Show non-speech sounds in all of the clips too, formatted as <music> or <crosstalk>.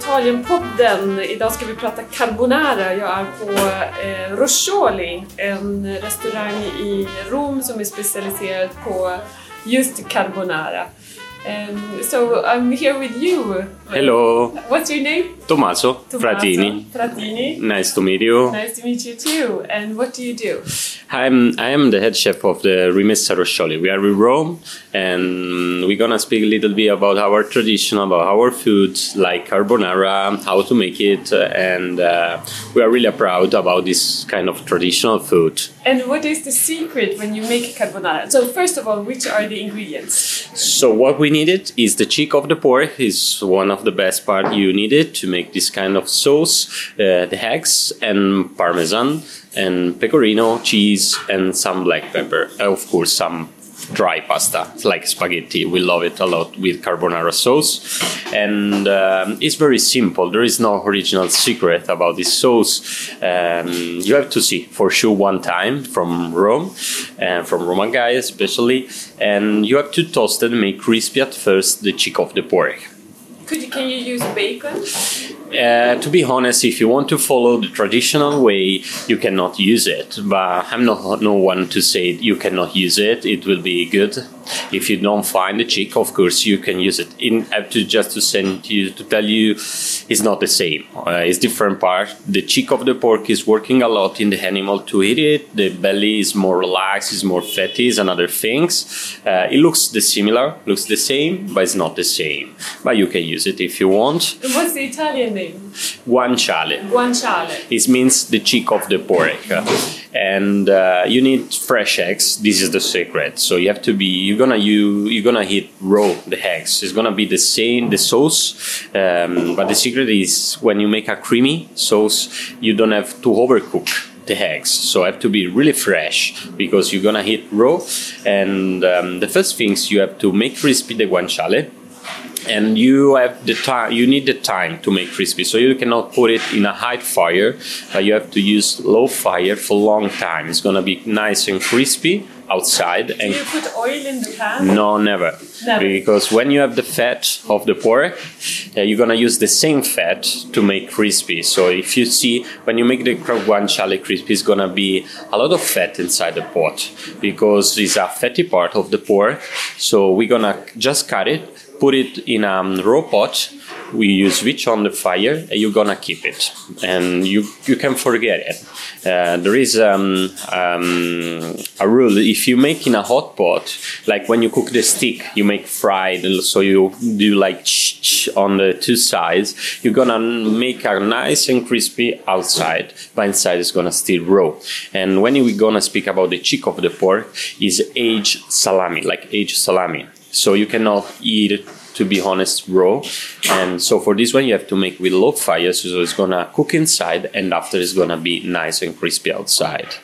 Italienpodden. Idag ska vi prata carbonara. Jag är på eh, Roscioli, en restaurang i Rom som är specialiserad på just carbonara. Um, so I'm here with you. Hello, What's your name? Tommaso, Tommaso Fratini. Fratini. Nice to meet you. Nice to meet you too. And what do you do? I'm I am the head chef of the Rimessa Roscioli. We are in Rome, and we're gonna speak a little bit about our tradition, about our foods like carbonara, how to make it, and uh, we are really proud about this kind of traditional food. And what is the secret when you make carbonara? So first of all, which are the ingredients? So what we needed is the cheek of the pork is one of the best part you needed to make this kind of sauce, uh, the eggs and parmesan and pecorino, cheese and some black pepper. Of course, some dry pasta it's like spaghetti. We love it a lot with carbonara sauce, and um, it's very simple. There is no original secret about this sauce. Um, you have to see for sure one time from Rome and from Roman guy especially, and you have to toast and make crispy at first the cheek of the pork. Could you, can you use bacon? Uh, to be honest, if you want to follow the traditional way, you cannot use it. But I'm not no one to say you cannot use it. It will be good. If you don't find the chick, of course you can use it. In have to just to send you to tell you, it's not the same. Uh, it's different part. The cheek of the pork is working a lot in the animal to eat it. The belly is more relaxed, is more fatty, and other things. Uh, it looks the similar, looks the same, but it's not the same. But you can use it if you want. What's the Italian name? Guanciale. Guanciale. It means the cheek of the pork. And uh, you need fresh eggs. This is the secret. So you have to be. You're gonna you you're gonna hit raw the eggs. It's gonna be the same the sauce, um, but the secret is when you make a creamy sauce, you don't have to overcook the eggs. So have to be really fresh because you're gonna hit raw. And um, the first things you have to make crispy the guanciale and you have the time you need the time to make crispy. So you cannot put it in a high fire but you have to use low fire for a long time. It's going to be nice and crispy outside Do and you put oil in the pan? no never Never. because when you have the fat of the pork uh, you're gonna use the same fat to make crispy so if you see when you make the crab guanciale crispy it's gonna be a lot of fat inside the pot because it's a fatty part of the pork so we're gonna just cut it put it in a um, raw pot we use switch on the fire and you're gonna keep it. And you you can forget it. Uh, there is um, um, a rule if you make in a hot pot like when you cook the steak you make fried so you do like on the two sides you're gonna make a nice and crispy outside. But inside is gonna still raw and when we're gonna speak about the cheek of the pork is aged salami like aged salami. So you cannot eat it to be honest raw. And so for this one you have to make with low fire so it's gonna cook inside and after it's gonna be nice and crispy outside.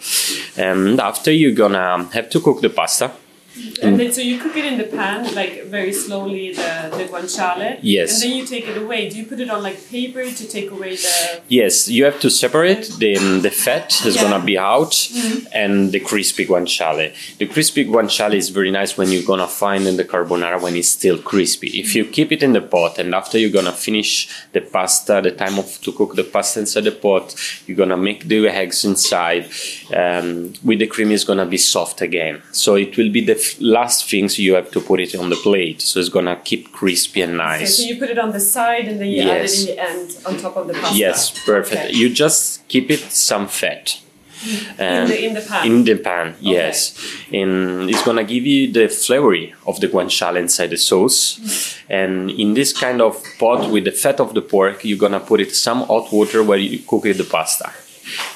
And after you're gonna have to cook the pasta Mm. And then so you cook it in the pan, like very slowly, the, the guanciale. Yes. And then you take it away. Do you put it on like paper to take away the. yes you have to separate the, um, the fat is Yeah. gonna be out mm-hmm. and the crispy guanciale the crispy guanciale is very nice when you're gonna find in the carbonara when it's still crispy if you keep it in the pot and after you're gonna finish the pasta the time of to cook the pasta inside the pot you're gonna make the eggs inside um, with the cream is gonna be soft again so it will be the last things you have to put it on the plate so it's gonna keep crispy and Okay, nice so you put it on the side and then you add it in the end on top of the pasta. Yes, perfect. Okay. You just keep it some fat. in, the, in the pan. In the pan, yes. And it's gonna give you the flavor of the guanciale inside the sauce. And in this kind of pot with the fat of the pork, you're gonna put it some hot water where you cook it the pasta.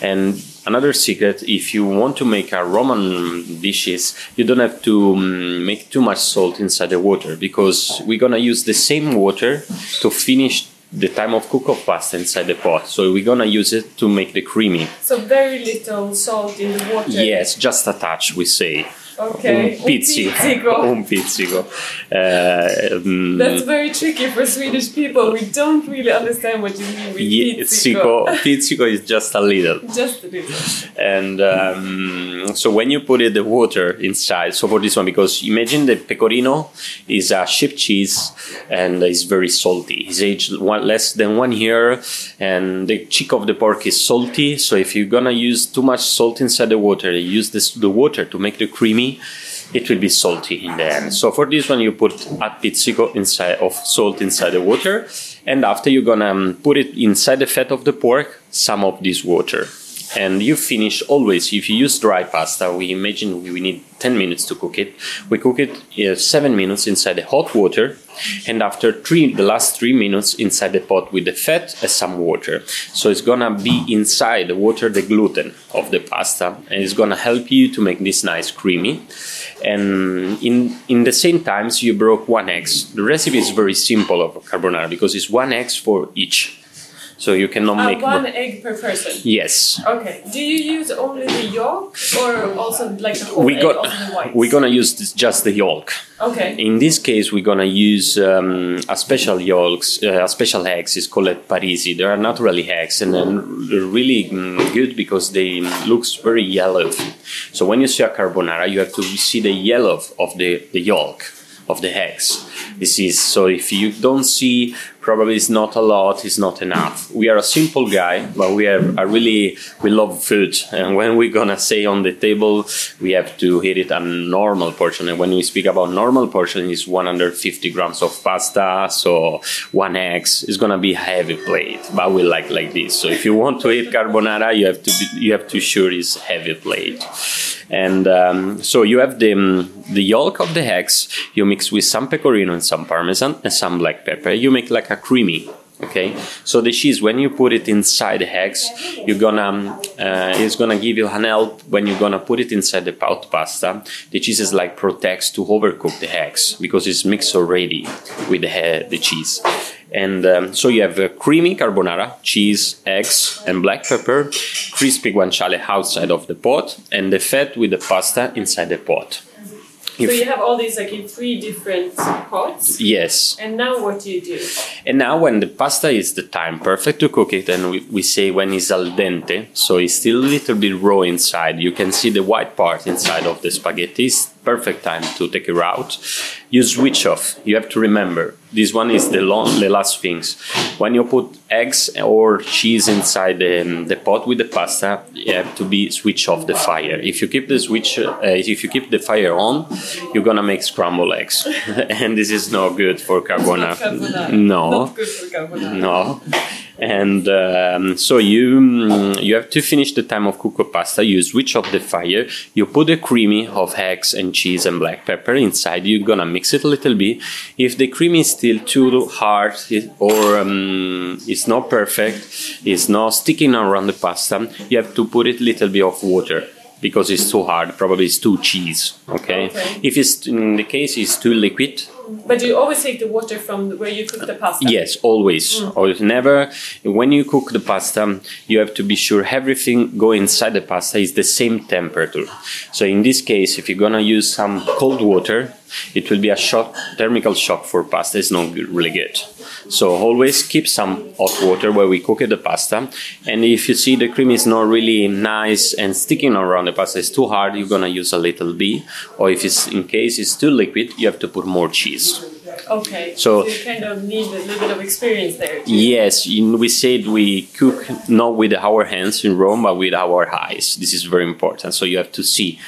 And another secret, if you want to make a Roman dishes, you don't have to mm, make too much salt inside the water because we're gonna use the same water to finish the time of cook of pasta inside the pot. So we're gonna use it to make the creamy. so very little salt in the water. Yes, just a touch, we say. Okay. Un pizzico. pizzico. Un pizzico. Uh, That's very tricky for Swedish people. We don't really understand what you mean with yeah, pizzico. pizzico, is just a little. Just a little. and um, so when you put it the water inside so for this one because imagine the pecorino is a sheep cheese and it's very salty it's aged one, less than one year and the cheek of the pork is salty so if you're gonna use too much salt inside the water you use this the water to make the creamy it will be salty in the end. So for this one, you put a pizzico inside of salt inside the water, and after you're gonna um, put it inside the fat of the pork, some of this water, and you finish always. If you use dry pasta, we imagine we need 10 minutes to cook it. We cook it uh, seven minutes inside the hot water, and after three, the last three minutes inside the pot with the fat and some water. So it's gonna be inside the water the gluten of the pasta, and it's gonna help you to make this nice creamy. And in in the same times, you broke one egg. The recipe is very simple of carbonara because it's one egg for each. So you cannot Uh, make one egg per person. yes. Okay. Do you use only the yolk or also like the whole We egg, got the whites? we're gonna use this, just the yolk. Okay. In this case, we're gonna use um, a special yolks, uh, a special eggs. It's called Parisi. They are naturally eggs, and really mm, good because they looks very yellow. So when you see a carbonara, you have to see the yellow of the, the yolk of the eggs. This is so. If you don't see, probably it's not a lot. It's not enough. We are a simple guy, but we are, are really we love food, and when we're gonna say on the table, we have to hit it a normal portion. And when we speak about normal portion, is 150 grams of pasta, so one egg is gonna be a heavy plate. But we like like this. So if you want to eat carbonara, you have to be, you have to sure it's heavy plate. And um, so you have the um, the yolk of the eggs. You mix with some pecorino and some parmesan and some black pepper. You make like a creamy. Okay, so the cheese when you put it inside the eggs, you're gonna uh, it's gonna give you an help when you're gonna put it inside the pot pasta. The cheese is like protects to overcook the eggs because it's mixed already with the the cheese. And um, so you have a creamy carbonara, cheese, eggs, and black pepper, crispy guanciale outside of the pot, and the fat with the pasta inside the pot. So you have all these like in three different pots. yes. And now what do you do? And now when the pasta is the time perfect to cook it, and we, we say when it's al dente, so it's still a little bit raw inside, you can see the white part inside of the spaghetti. It's perfect time to take it out. You switch off. You have to remember this one is the, long, the last things. When you put eggs or cheese inside the, the pot with the pasta, you have to be switch off the fire. If you keep the switch, uh, if you keep the fire on, you're gonna make scrambled eggs, <laughs> and this is not good for carbonara. No. Not good for carbonara. No. And um, so you mm, you have to finish the time of cook pasta. You switch off the fire. You put the creamy of eggs and cheese and black pepper inside. You're gonna mix it a little bit. If the creamy is still too hard or um, it's not perfect, it's not sticking around the pasta, you have to put it a little bit of water because it's too hard. Probably it's too cheese. Okay. Okay. If it's in the case it's too liquid, But you always take the water from where you cook the pasta. Yes, always. Mm. Always. Never. When you cook the pasta, you have to be sure everything go inside the pasta is the same temperature. So in this case, if you're gonna use some cold water, it will be a shock, thermal shock for pasta. It's not really good. So always keep some hot water where we cook the pasta. And if you see the cream is not really nice and sticking around the pasta is too hard, you're gonna use a little bit. Or if it's in case it's too liquid, you have to put more cheese. Okay. So- you kind of need a little bit of experience there. too. Yes, in, we said we cook not with our hands in Rome, but with our eyes. This is very important. So you have to see.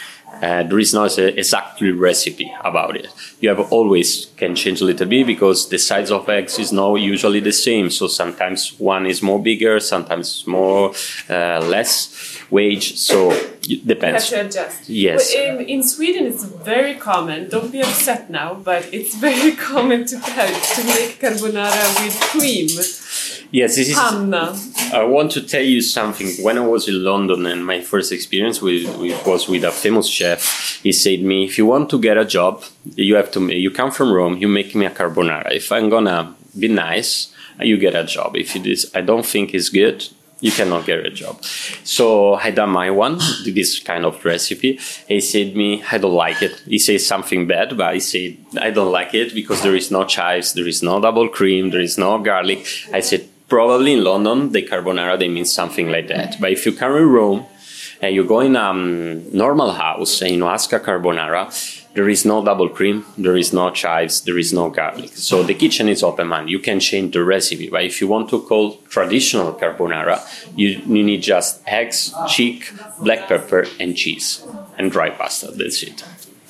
Uh, there is not a exactly recipe about it. You have always can change a little bit because the size of eggs is not usually the same. So sometimes one is more bigger, sometimes more uh, less wage. So it You have depends. to adjust. Yes. In, in Sweden, it's very common. Don't be upset now, but it's <laughs> very common to to make carbonara with cream. Yes, this is. Panna. I want to tell you something. When I was in London and my first experience with, with, was with a famous chef, he said me, if you want to get a job, you have to, you come from Rome, you make me a carbonara. If I'm gonna be nice, you get a job. If it is, I don't think it's good, you cannot get a job. So I done my one, this kind of recipe. He said me, I don't like it. He says something bad, but I said I don't like it because there is no chives, there is no double cream, there is no garlic. I said probably in London the carbonara they mean something like that. But if you come in Rome and you go in a um, normal house and you ask a carbonara, there is no double cream, there is no chives, there is no garlic. So the kitchen is open mind. You can change the recipe. But if you want to call traditional carbonara, you, you need just eggs, cheek, black pepper, and cheese, and dry pasta. That's it.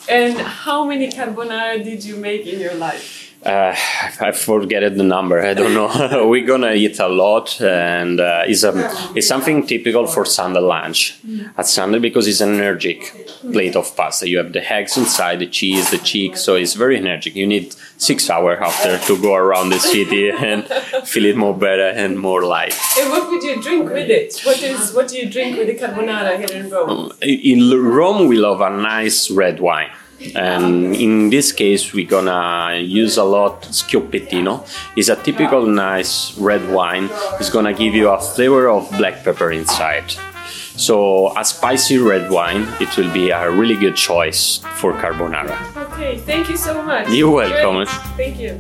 And how many carbonara did you make in your life? Uh, <laughs> I forget the number. I don't know. <laughs> We're gonna eat a lot, and uh, it's a it's something typical for Sunday lunch at Sunday because it's an energetic plate of pasta. You have the eggs inside, the cheese, the cheek, so it's very energetic. You need six hours after to go around the city <laughs> and feel it more better and more light. And what would you drink with it? What is what do you drink with the carbonara here in Rome? In Rome, we love a nice red wine and in this case we're gonna use a lot schioppettino it's a typical nice red wine. It's gonna give you a flavor of black pepper inside. So a spicy red wine it will be a really good choice for carbonara. Okay thank you so much. You're welcome. Thank you